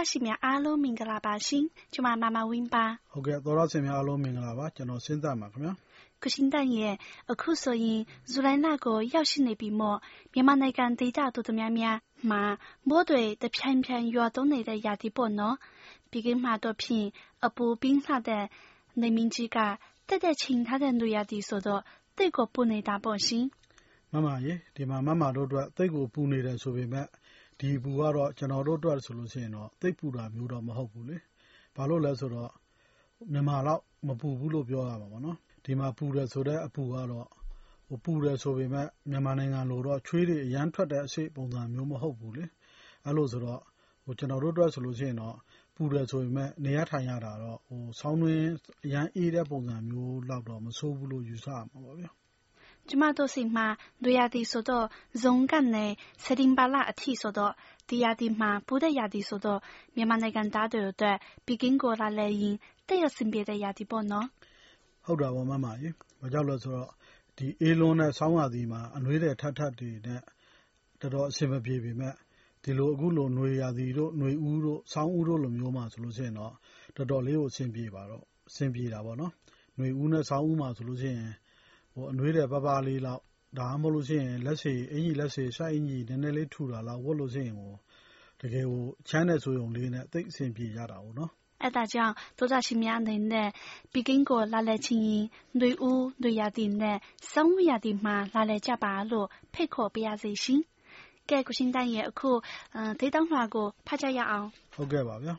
သောတာရှင်များအားလုံးမင်္ဂလာပါရှင်။ကျွန်မမမဝင်းပါ။ဟုတ်ကဲ့သောတာရှင်များအားလုံးမင်္ဂလာပါ။ကျွန်တော်စင်းသက်ပါခင်ဗျာ။ကရှင်တန်ရဲ့အခုဆိုရင်ဇူလိုင်လကိုရောက်ရှိနေပြီမို့မြန်မာနိုင်ငံဒေသတော်တော်များများမှာမိုးတွေတဖြန်းဖြန်းရွာသွန်းနေတဲ့ရာသီပေါ့နော်။ပြီးကမှတော့ဖြင့်အပူ冰လှတဲ့နေမင်းကြီးကတက်တက်ချင်းထားတဲ့လူရာသီဆိုတော့တိတ်ကိုပူနေတာပေါ့ရှင်။မမရေဒီမှာမမတို့အတွက်တိတ်ကိုပူနေတယ်ဆိုပေမဲ့ ဒီပူကတော့ ကျွန်တော်တို့အတွက်ဆိုလို့ရှိရင်တော့ သိပ်ပူတာမျိုးတော့ မဟုတ်ဘူးလေ။ဘာလို့လဲဆိုတော့ မြန်မာလောက် မပူဘူးလို့ ပြောရမှာပေါ့နော်။ဒီမှာ ပူတယ်ဆိုတဲ့ အပူကတော့ ပူတယ်ဆိုပေမဲ့ မြန်မာနိုင်ငံလိုတော့ ချွေးတွေ အရမ်းထွက်တဲ့ အဆိပ်ပုံစံမျိုး မဟုတ်ဘူးလေ။အဲလိုဆိုတော့ ကျွန်တော်တို့အတွက်ဆိုလို့ရှိရင်တော့ ပူတယ်ဆိုပေမဲ့ နေရထိုင်ရတာတော့ ဆောင်းတွင်း အရမ်းအေးတဲ့ ပုံစံမျိုးလောက်တော့ မဆိုးဘူးလို့ ယူဆရမှာပေါ့ဗျာ ကျမတို့ဆီမှာ နွေရာသီဆိုတော့ဇုန်ကနေ စက်တင်ဘာလအထိဆိုတော့ ဒီရာသီမှာ ပူတဲ့ရာသီဆိုတော့ မြန်မာနိုင်ငံသားတွေအတွက်ပီကင်းကိုလာလည်ရင် သိပ်အဆင်ပြေတဲ့ရာသီပေါ့နော်။ဟုတ်တာပေါ့ မမရေ။ဘာကြောင့်လဲဆိုတော့ ဒီအေးလွန်းတဲ့ ဆောင်းရာသီမှာ အနွေးထည်ထပ်ထပ်တွေနဲ့ တော်တော်အဆင်မပြေပေမဲ့ ဒီလို အခုလို နွေရာသီတို့၊နွေဦးတို့၊ဆောင်းဦးတို့လိုမျိုးမှာဆိုလို့ရှိရင်တော့ တော်တော်လေးကို အဆင်ပြေတာပေါ့နော်။နွေဦးနဲ့ ဆောင်းဦးမှာဆိုလို့ရှိရင် အနွေးထည်ပါးပါးလေးလောက်ဒါမှမဟုတ်ရင်အင်္ကျီလက်စေ့ရှပ်အင်္ကျီနည်းနည်းလေးထူတာလောက်ဝတ်လို့ရှိရင်တကယ်ကိုချမ်းတယ်ဆိုရုံလေးနဲ့သိပ်အဆင်ပြေကြတာပေါ့နော်။အဲဒါကြောင့်သောတရှင်များအနေနဲ့ပီကင်းကိုလာလည်ချင်ရင်နွေဦး၊နွေရာသီနဲ့ဆောင်းဦးရာသီမှာလာလည်ကြပါလို့ဖိတ်ခေါ်ပါရစေရှင်။ကဲကိုရှင်တန့်ရဲ့အခုဒေသလွှာကိုဖတ်ကြရအောင်။ဟုတ်ကဲ့ပါဗျာ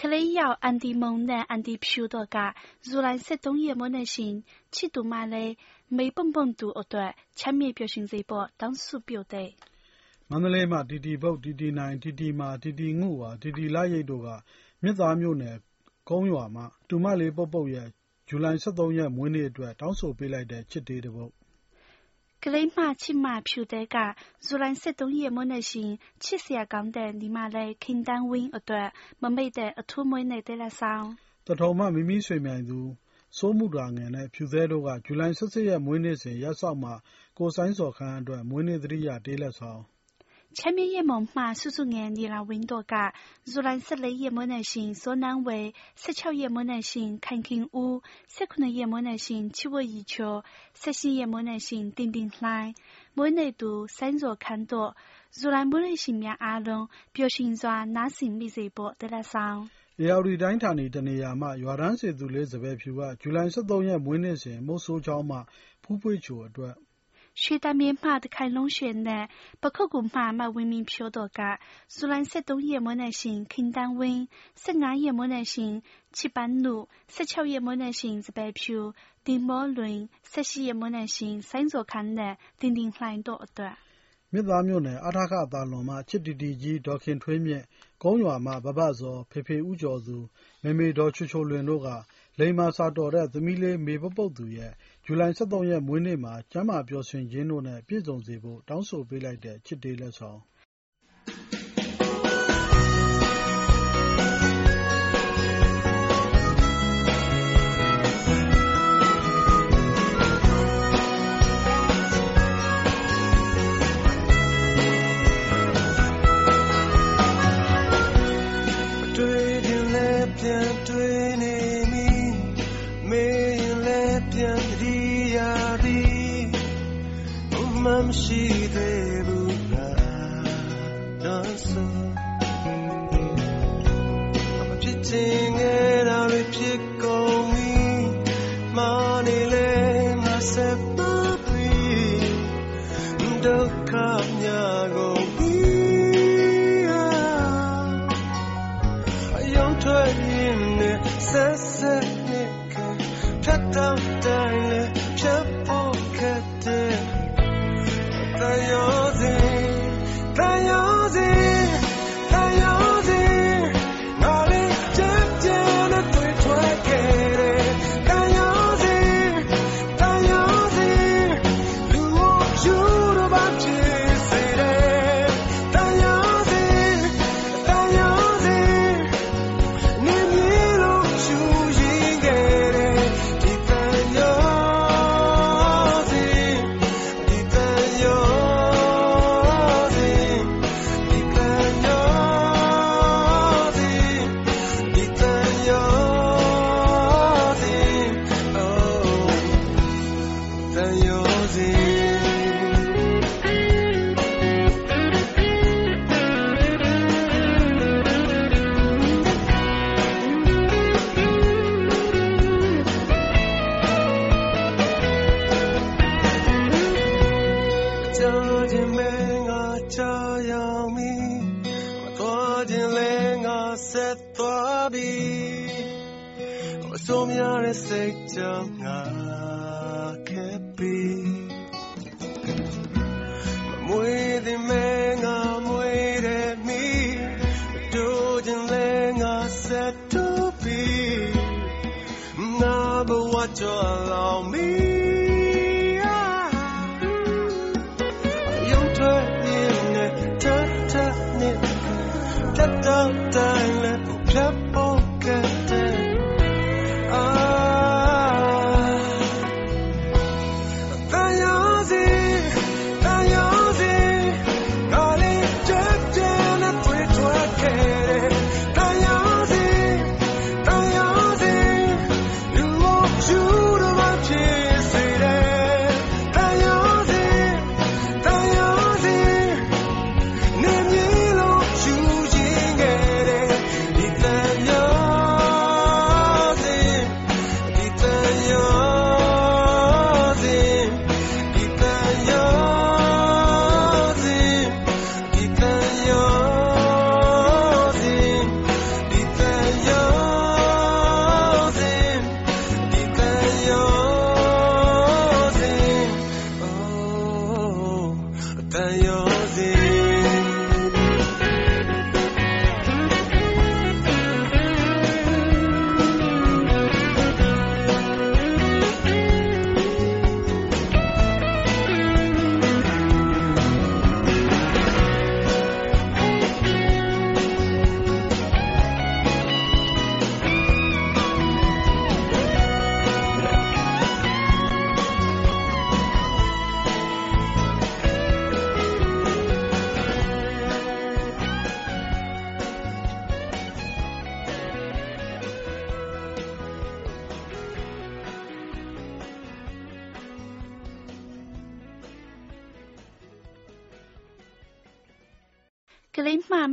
ကလေးရောက်အန်တီမုန်နဲ့အန်တီဖြူတို့ကဇူလိုင်13ရက်မန က်ရှင်ချစ်သူမလေးမေ蹦蹦တူအတွက်ချမ်းမြေ့ပျော်ရွှင်စေဖို့တောင်းဆိုပြုတဲ့မန္တလေးမှာတီတီဘုတ်တီတီနိုင်တီတီမာတီတီငုဝါတီတီလာရိတ်တို့ကမြစ်သားမြို့နယ်ကုန်းရွာမှာတူမလေးပုတ်ပုတ်ရဲ့ဇူလိုင်13ရက်မွေးနေ့အတွက်တောင်းဆိုပေးလိုက်တဲ့ချစ်တေးတစ်ပုဒ်ကလေးမချစ်မဖြူတဲ့ကဇူလိုင်13ရက်မနက်ရှင်ချစ်စရာကောင်းတဲ့ညီမလေးခင်တန်းဝင်းအတွက်မမိတ်တဲ့အထူးမွေးနေ့တဲ့လက်ဆောင်တထုံမမိမိဆွေမြိုင်သူ စိုးမုဒါငယ်နဲ့ ဖြူသဲတို့က ဇူလိုင် ၁၈ ရက် မွေးနေ့စဉ် ရပ်စောက်မှာ ကိုယ်ဆိုင်ဆော်ခန်းအတွက် မွေးနေ့သတိရ တေးလက်ဆောင်ချက်မြင့်ရဲ့မုံမှာ စုစုငယ် ညီလာဝင်းတို့က ဇူလိုင် ၁၄ ရက်မွေးနေ့စဉ် စောနန်းဝေ၊၁၆ ရက်မွေးနေ့စဉ် ခိုင်ခင်ဦး၊၁၇ ရက်မွေးနေ့စဉ် ချစ်ဝတ်ရည်ချို၊၁၈ ရက်မွေးနေ့စဉ် တင်တင်လှိုင်၊မွေးနေ့သူ ဆိုင်ဆော်ခန်းတို့ ဇူလိုင်မွေးနေ့ရှင်များအားလုံး ပျော်ရွှင်စွာ နားဆင်မိစေဖို့ တေးလက်ဆောင် ဧရာဝတီတိုင်း ဌာနီတနေရာမှ ရွာတန်းစေသူလေးစပယ်ဖြူက ဇူလိုင် ၁၃ ရက် မွေးနေ့စဉ် မုဆိုးကျောင်းမှ ဖူးဖွေးချိုအတွက် ရွှေတံမြင်မှ တခိုင်လုံးရွှေနဲ့ ပခုက္ကူမှ မဝင်းမြင့်ဖြိုးတို့က ဇူလိုင် ၁၃ ရက် မွေးနေ့စဉ် ခင်သန်းဝင်း၊၁၅ ရက် မွေးနေ့စဉ် ချစ်ပန်းနု၊၁၆ ရက် မွေးနေ့စဉ် စပယ်ဖြူ၊တင်မောလွင်၊၁၈ ရက် မွေးနေ့စဉ် စိုင်းဇော်ခမ်းနဲ့ တင်တင်လှိုင်တို့အတွက် သားမြို့နယ် အထက သာလွန်မှ ချစ်တီတီကြီး ဒေါ်ခင်ထွေးမြင့် ကုန်းရွာမှ ဘဘဇော် ဖေဖေဦးကျော်သူ မေမေ ဒေါ်ချိုချိုလွင်တို့က လိမ္မာစာတော်တဲ့ သမီးလေး မေပုပ်ပုပ်သူရဲ့ ဇူလိုင် ၁၃ ရက် မွေးနေ့မှာ ကျန်းမာပျော်ရွှင်ခြင်းတို့နဲ့ ပြည့်စုံစေဖို့ တောင်းဆိုပေးလိုက်တဲ့ ချစ်တေးလက်ဆောင်ခြင်း ဆုံးများတဲ့ ကလေး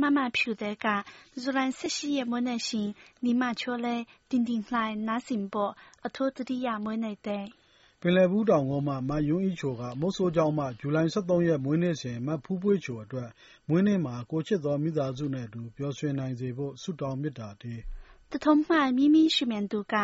မှမမဖြူတဲ့ကဇူလိုင်18ရက်မွေးနေ့ရှင်နီမချိုလဲတင်းတင်းလှိုင်းနားစင်ပေါ်အထိုးတတိယမွေးနေ့တဲ့ပင်လယ်ဘူးတောင်ကုန်းမှမယွန်းဤချိုကမုတ်ဆိုးကျောင်းမှဇူလိုင်23ရက်မွေးနေ့စဉ်မဖူးပွေးချိုအတွက်မွေးနေ့မှာကိုချစ်သောမိသားစုနဲ့အတူပျော်ရွှင်နိုင်စေဖို့ဆုတောင်းမေတ္တာတည်းတထုံမှမိမိရှိမြန်သူက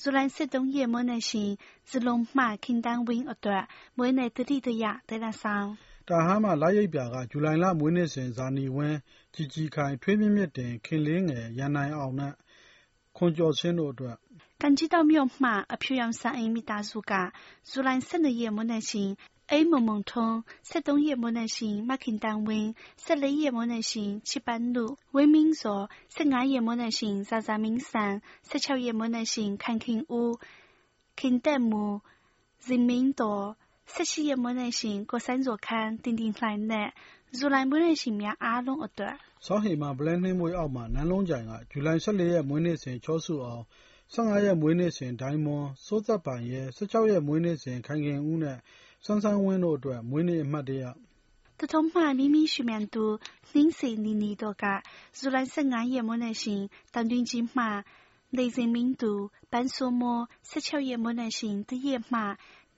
ဇူလိုင်23ရက်မွေးနေ့ရှင်ဇလုံးမှခင်တန်းဝင်းအတွက်မွေးနေ့တတိတရတဲလဆောင် တာဟန်းမှ လရိပ်ပြာက ဇူလိုင်လ မွေးနေ့စဉ် ဇာနီဝင်း၊ကြည်ကြည်ခိုင်၊ထွေးမြင့်မြင့်တင်၊ခင်လေးငယ်၊ရန်နိုင်အောင်နဲ့ ခွန်ကျော်ဆင်းတို့အတွက် ကန်ကြီးတောင်မြို့မှ အဖြူရောင်ဆန်အိမ်မိသားစုက ဇူလိုင်12ရက် မွေးနေ့ရှင်အိမ်မုံမုံထုံ73ရက် မွေးနေ့ရှင်မခင်တန်ဝင်း14ရက် မွေးနေ့ရှင်ချစ်ပန်းလူဝင်းမင်းစော15ရက် မွေးနေ့ရှင်ဇာဇာမင်းဆန်16ရက် မွေးနေ့ရှင်ခိုင်ခင်ဦး ခင်တက်မူဇင်မင်းတော် ဆက်ရှိရမနဲ့ရှင်ကိုဆိုင်စောခန်းတင်တင်လှိုင်းနဲ့ဇူလိုင်မွေးနေ့ရှင်များအားလုံးအတွက်စောဟီမှာဘလန်နှင်းမွေးအောက်မှာနန်းလုံးကြိုင်ကဇူလိုင်14ရက်မွေးနေ့စဉ်ချောစုအောင်15ရက်မွေးနေ့စဉ်ဒိုင်းမွန်စိုးသက်ပိုင်ရဲ့16ရက်မွေးနေ့စဉ်ခိုင်ခင်ဦးနဲ့ဆန်းဆန်းဝင်းတို့အတွက်မွေးနေ့အမှတ်တရတထုံးမှမိမိရှိမြန်သူနှင်းစိန်နီနီတို့ကဇူလိုင်15ရက်မွေးနေ့ရှင်တန်တွင်ကြီးမှလေစင်မင်းသူပန်းဆိုးမ16ရက်မွေးနေ့ရှင်တရက်မှ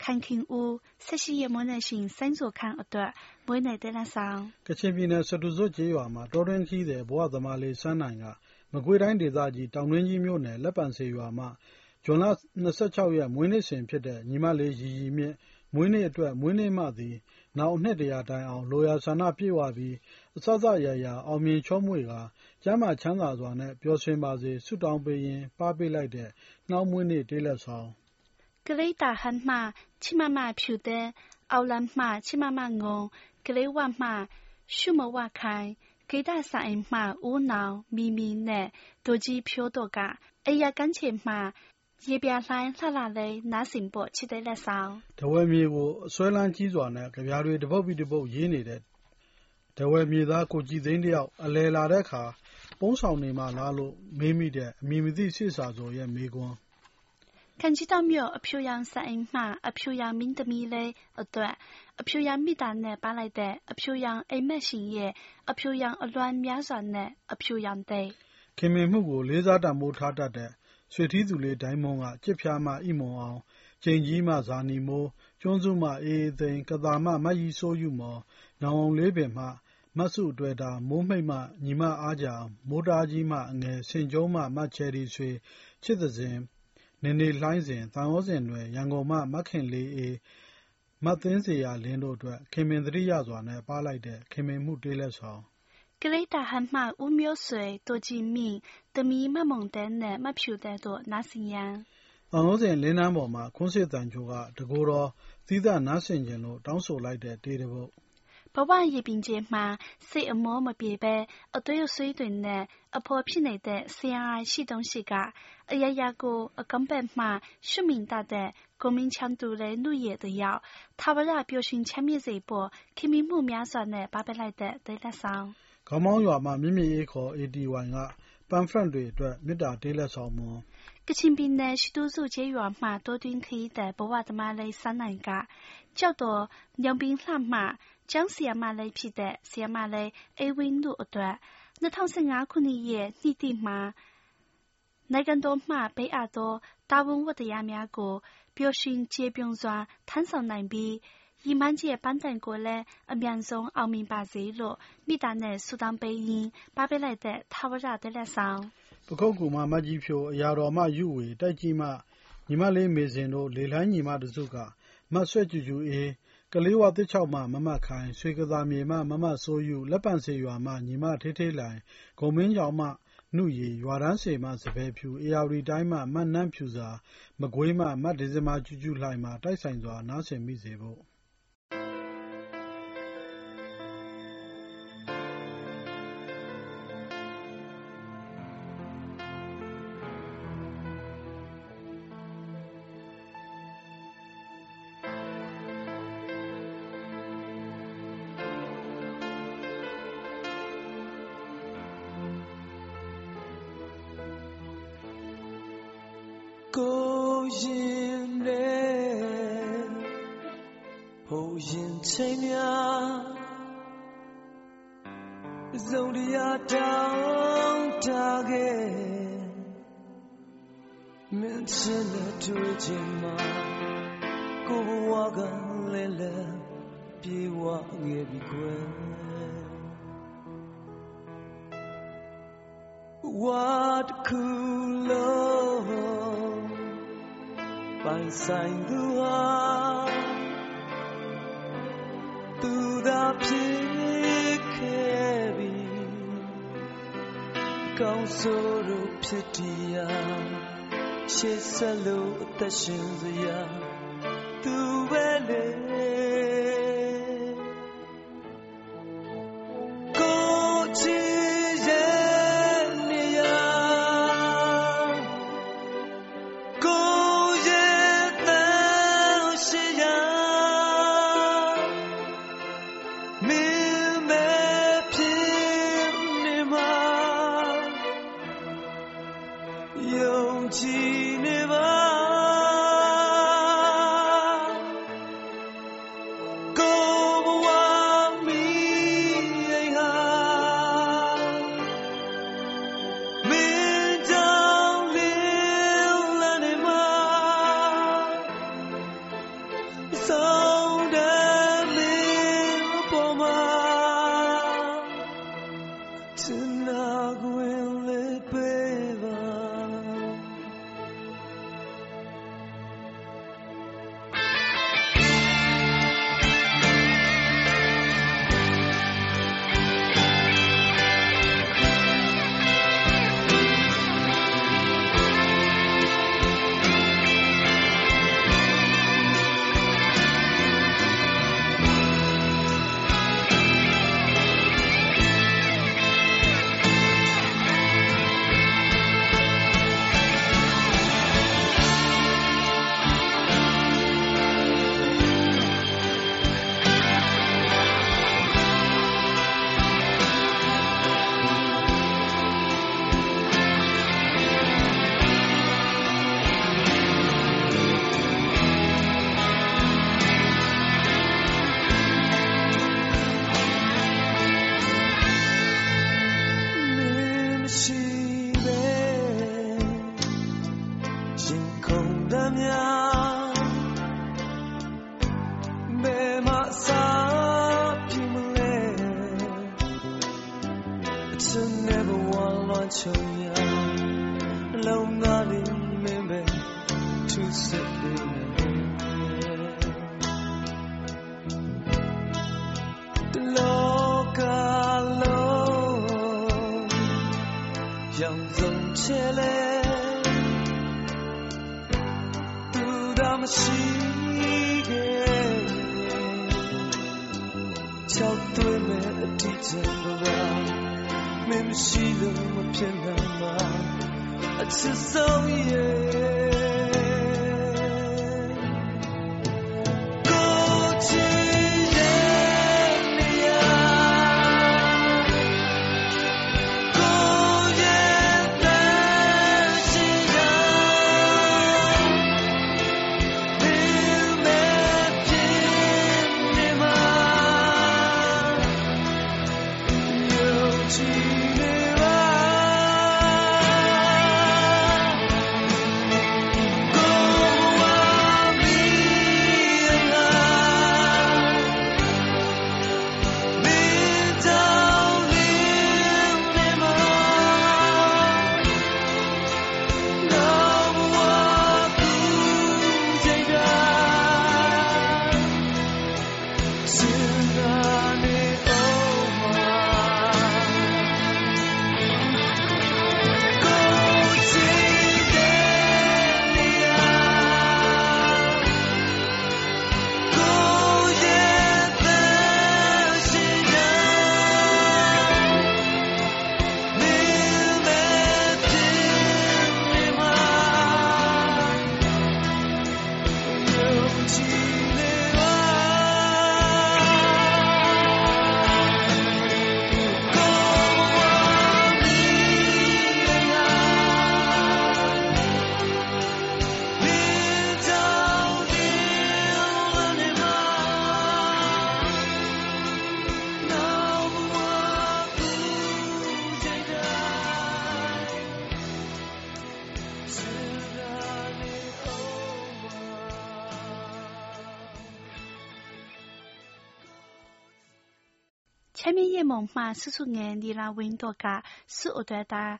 ခိုင်ခင်ဦး၁၈ရက်မွေးနေ့ရှင်ဆိုင်းဇိုခန်းအတွက်မွေးနေ့သီလဆောင်ကချင်ပြည်နယ်ဆဒူဇွပ်ကျေးရွာမှာတောတွင်းခရီးသည်ဘဝသမားလေးစန်းနိုင်ကမကွေးတိုင်းဒေသကြီးတောင်တွင်းကြီးမြို့နယ်လက်ပံဆေရွာမှဇွန်လ၂၆ရက်မွေးနေ့စဉ်ဖြစ်တဲ့ညီမလေးရီရီမြင့်မွေးနေ့အတွက်မွေးနေ့မှသည်နောင်အနှစ်တရာတိုင်အောင်လိုရာဆန္ဒပြည့်ဝပြီးအစစအရာရာအောင်မြင်ချောမွေ့ကာကျန်းမာချမ်းသာစွာနဲ့ပျော်ရွှင်ပါစေဆုတောင်းပေးရင်းပါးပေးလိုက်တဲ့နှောင်းမွေးနေ့တေးလက်ဆောင် ကလေးတာဟန်မှချီမမဖြူတဲ့အောက်လန်မှချီမမငုံကလေးဝမှရှုမဝခိုင်ဂေဒဆိုင်မှဦးနောင်မီမီနဲ့ဒိုကြီးဖြိုးတို့ကအရာကန်းချေမှရေပြလှိုင်းလှလှလေးနားစင်ပေါ်ချစ်တဲ့လက်ဆောင်တဝဲမြေကိုအစွဲလန်းကြီးစွာနဲ့ကြပြားတွေတပုတ်ပြီးတပုတ်ရေးနေတဲ့တဝဲမြေသားကိုကြည်သိန်းတယောက်အလဲလာတဲ့အခါပုံးဆောင်နေမှလားလို့မေးမိတဲ့အမိမသိစိစာဆိုရဲ့မေကွန်း 看知道庙အဖြူရောင်ဆက်အိမ်မှအဖြူရောင်မင်းသမီးလေးအတွက်အဖြူရောင်မိသားနဲ့ပါလိုက်တဲ့အဖြူရောင်အိမ်မက်ရှင်ရဲ့အဖြူရောင်အလွမ်းများစွာနဲ့အဖြူရောင်သိခင်မင်မှုကိုလေးစားတမိုးထားတတ်တဲ့ရွှေထီးသူလေးဒိုင်းမွန်ကကြစ်ဖျားမှဣမွန်အောင်ကျိန်ကြီးမှဇာနီမိုး ကျွန်းစုမှအေးအေးသိန်း၊ကသာမှမရီစိုးယုမော်၊ညောင်အောင်လေးပင်မှမစုတွယ်တာ၊မိုးမိတ်မှညီမအားကြာ၊မိုးတားကြီးမှအငယ်၊ဆင်ကျုံးမှမချယ်ရီဆွေ၊ချစ်သဇင်၊ နေနေလှိုင်းစဉ်၊သံယောဇဉ်နွယ်၊ရန်ကုန်မှ မခင်လေးအေး၊မသင်းဇေယျာလင်းတို့အတွက် ခင်မင်သတိရစွာနဲ့ ပါးလိုက်တဲ့ ခင်မင်မှုတေးလက်ဆောင် ကလေးတာဟန်မှ ဦးမျိုးဆွေတိုကြည်မြင့် သမီးမမုန်တန်းနဲ့ မဖြူတဲ့တို့ နားဆင်ရန် သံယောဇဉ်လင်းတန်းပေါ်မှာ ခွန်းစစ်သံကြိုးကတကိုယ်တော် သီးသန့်နားဆင်ချင်လို့ တောင်းဆိုလိုက်တဲ့ တေးတပုဒ် ဘဝရင်ပြင်ကျမှာ စိတ်အမောမပြေဘဲ အသွေးအဆွေးတွေနဲ့ အဖော်ဖြစ်နေတဲ့ဆရာရှိတုံးရှိက အရာရာကို အကံပဲ့မှ ရှုမြင်တတ်တဲ့ကိုမင်းချမ်းသူတဲ့လူရည်တယောက်ထာဝရပျော်ရွှင်ချမ်းမြေ့စေဖို့ခင်မီမှုများစွာနဲ့ပါပဲလိုက်တဲ့ဒေလက်ဆောင်ခေါမောင်းရွာမှာမြင့်မြင့်အေးခေါ် ATY ကပန်ဖရန့်တွေအတွက်မေတ္တာတေးလက်ဆောင်မွန်ကချင်ပြည်နယ်ရှိတိုးစုကျေးရွာမှ多တွင်းခရီးသည်ဘဝသမားလေးစန်းနိုင်ကကျောက်တော်ညောင်ပင်လှမှ ကျောင်းဆရာမလေးဖြစ်တဲ့ ဆရာမလေး အေးဝင်းတို့အတွက်2015ခုနှစ်ရဲ့ နှစ်တိမှာ နိုင်ငံတော်မှ ပေးအပ်သော တာဝန်ဝတ္တရားများကို ပျော်ရွှင်ကျေပွန်စွာ ထမ်းဆောင်နိုင်ပြီး ရည်မှန်းချက်ပန်းတိုင်ကိုလည်း အမြန်ဆုံး အောင်မြင်ပါစေလို့ မေတ္တာနဲ့ ဆုတောင်းပေးရင်းပါပေးလိုက်တဲ့ ထာဝရတလက်ဆောင် ပခုတ်ကူမှမကြီးဖြို အရာတော်မှယူဝေ တိုက်ကြီးမှညီမလေးမေစင်တို့ လေလိုင်းညီမတစုက မဆွဲကျူကျူအေး ကလေးဝတစ်ချောက်မှ မမခိုင် ရွှေကသာမြေမှ မမဆိုးယူလက်ပံစေရွာမှ ညီမထေးထေးလိုင် ဂုံမင်းကြောင်မှ နုရီ ရွာတန်းစေမှစပယ်ဖြူအေယာဝတီတိုင်းမှမတ်နန်းဖြူစာမကွေးမှမတ်ဒေဇမာကျူကျူလှိုင်မှတိုက်ဆိုင်စွာ နားဆင်မိစေဖို့ ကိုဘဝကလဲလဲပြေဝငယ်ပြီခွဲ What cool love ပိုင် ဆိုင်သူဟာသူသာဖြစ်ခဲ့ပြီကောင်းဆိုးတို့ဖြစ်တရားရှေ့ဆက်လို့အသက်ရှင်စရာ tonight. မရှိခဲ့ချောက်သွေးမဲ့အထီးချင်ပါမင်းမရှိလို့မဖြစ်နိုင်မှာအချစ်ဆုံးရဲ့ 嘛，叔叔眼里拉温多噶，是我对的。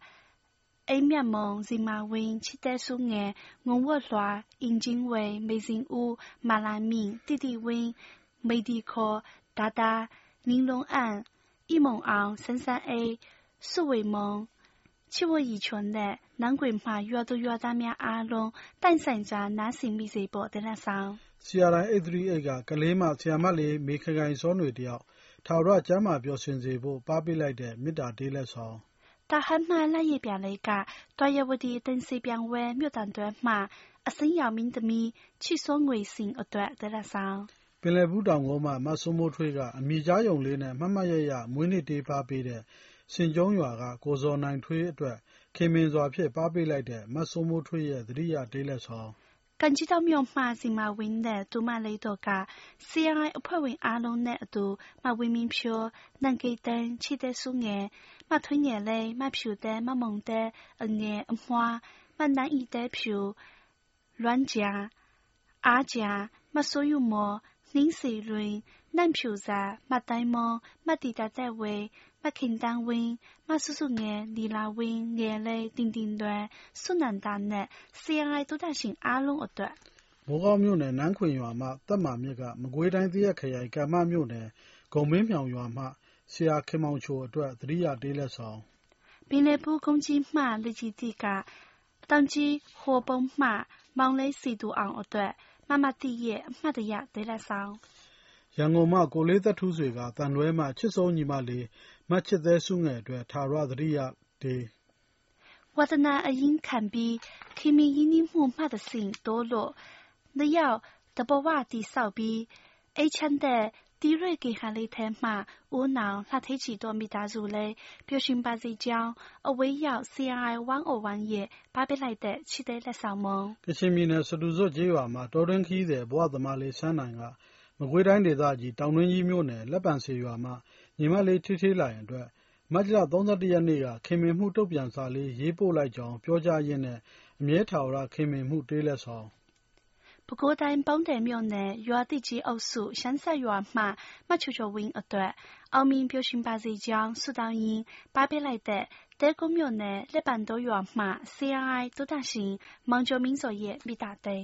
A 面梦人马温，期待数眼，我我乱，引进为美人屋，马兰明，弟弟温，美迪科，达达，玲珑安，一梦昂，三三 A，数为梦。七我以前的南桂嘛，越多越大面阿龙，但现在男性美食博得了上。 CRI 838ကကလေးမဆရာမလေးမေခခိုင်စောຫນွေတယောက် ထာဝရ ကျန်းမာပျော်ရွှင်စေဖို့ ပါးပေးလိုက်တဲ့ မေတ္တာတေးလက်ဆောင်။တာဟန်မှ လပ်ရည်ပြာလိုက်က တွာရဝတီ သိမ်ဆေပြန်ဝဲ မြို့သံတွဲမှ အစိမ်းရောင်မင်းသမီး ချိစွန်ငွေ့ဆင်အတွက် သဲလက်ဆောင်။ပင်လယ်ဘူးတောင်ကုန်းမှ မစိုးမိုးထွေးက အမည်ကြားရုံလေးနဲ့ မတ်မတ်ရရ မွေးနေ့တေး ပါးပေးတဲ့ ဆင်ကျုံးရွာက ကိုဇော်နိုင်ထွေးအတွက် ခင်မင်စွာဖြင့် ပါးပေးလိုက်တဲ့ မစိုးမိုးထွေးရဲ့ သတိရတေးလက်ဆောင် 感觉到苗嘛是嘛温的，都嘛来多个，虽然一派温阿龙的都嘛温明票，能给灯吃得素眼，嘛推眼嘞，嘛票的嘛蒙的，嗯眼嗯花，嘛难以的票，乱价，阿价，嘛所有么，零水润，难票啥，嘛呆么，嘛地大在位。မခင် တန်ဝင်းမဆူဆူငယ်လီလာဝင်းငယ်လေးတင်းတင်းတွယ်စွနန္ဒာနဲ့စီယိုင်တူတရှင်အားလုံးအတွက်မိုးကောင်းမြို့နယ်နန်းခွင်ရွာမှတပ်မာမြစ်ကမကွေးတိုင်းသရက်ခရိုင်ကမ္မမြို့နယ်ဂုံမင်းမြောင်ရွာမှဆရာခင်မောင်ချိုအတွက်သတိရတေးလက်ဆောင်ပင်လယ်ဘူးကုန်းကြီးမှလူကြီးတီကတောင်ကြီးဟိုပုံမှမောင်လေးစီတူအောင်အတွက်မမတီရဲ့အမှတ်တရဒေလက်ဆောင် ရန်ကုန်မှ ကိုလေးသက်ထူးဆွေကတန်လွဲမှ ချစ်ဆုံးညီမလေးမတ်ချစ်သေးစုငယ်အတွက် ထာဝရသတိရတေးဝဒနာအရင်ခံပြီး ခင်မီရင်းနှီးမှုမှတ်တဲ့စဉ်တိုးလို့နှစ်ယောက်တဘဝတည်ဆောက်ပြီးအိတ်ချမ်းတဲ့တီရွေကေဟာလေးထဲမှဦးနောင်လှထိတ်ချီတော်မိသားစုလေးပျော်ရွှင်ပါစေကြောင်းအဝေးရောက် CRI 101ရဲ့ပါပစ်လိုက်တဲ့ချစ်တဲ့လက်ဆောင်မုံကချင်ပြည်နယ်စတူဇွတ်ကျေးရွာ မှာတော်တွင်းခီးတဲ့ဘဝသမားလေးဆန်းနိုင်ကမကွေးတိုင်းဒေသကြီး တောင်တွင်းကြီးမြို့နယ် လက်ပံစီရွာမှာညီမလေးထိထိလာရင်အတွက် မတ်လ31ရက်နေ့က ခင်မင်မှုတုတ်ပြန်စာလေး ရေးပို့လိုက်ကြောင်း ပြောကြားရင်းနဲ့ အမြဲထာဝရ ခင်မင်မှု တေးလက်ဆောင် ပဲခူးတိုင်း ပေါင်းတယ်မြို့နယ် ရွာတိကြီးအုပ်စု ရှမ်းဆက်ရွာမှ မချိုချိုဝင်းအတွက် အောင်မြင်ပျော်ရွှင်ပါစေကြောင်း ဆုတောင်းရင်းပါပေးလိုက်တဲ့တဲကုန်းမြို့နယ် လက်ပံတိုးရွာမှ CRI သုဒရှင် မောင်ကျော်မင်းစောရဲ့ မိသားတဲ့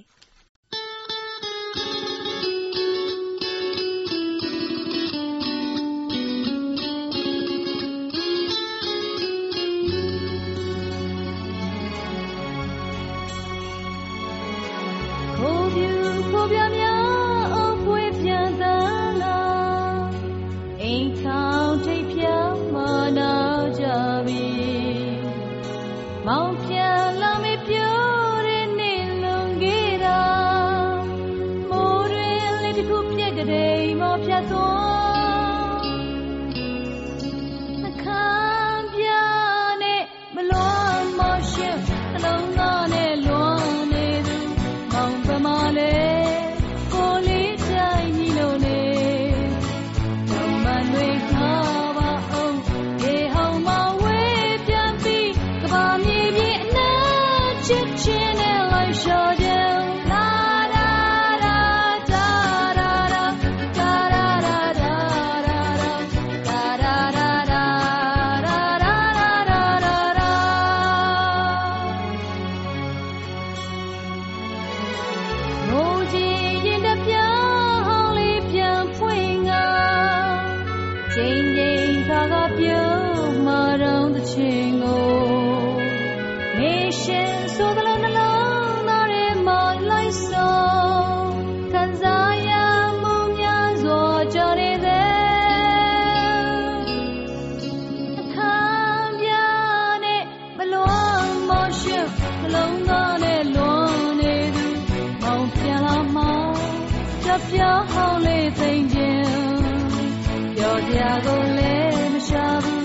လုံးသားနဲ့လွန်နေသူမောင်ပြန်လာမှာကြပြဟောင်းလေးသိမ့်ခြင်းပြောကြကုန်လဲမရှာဘူး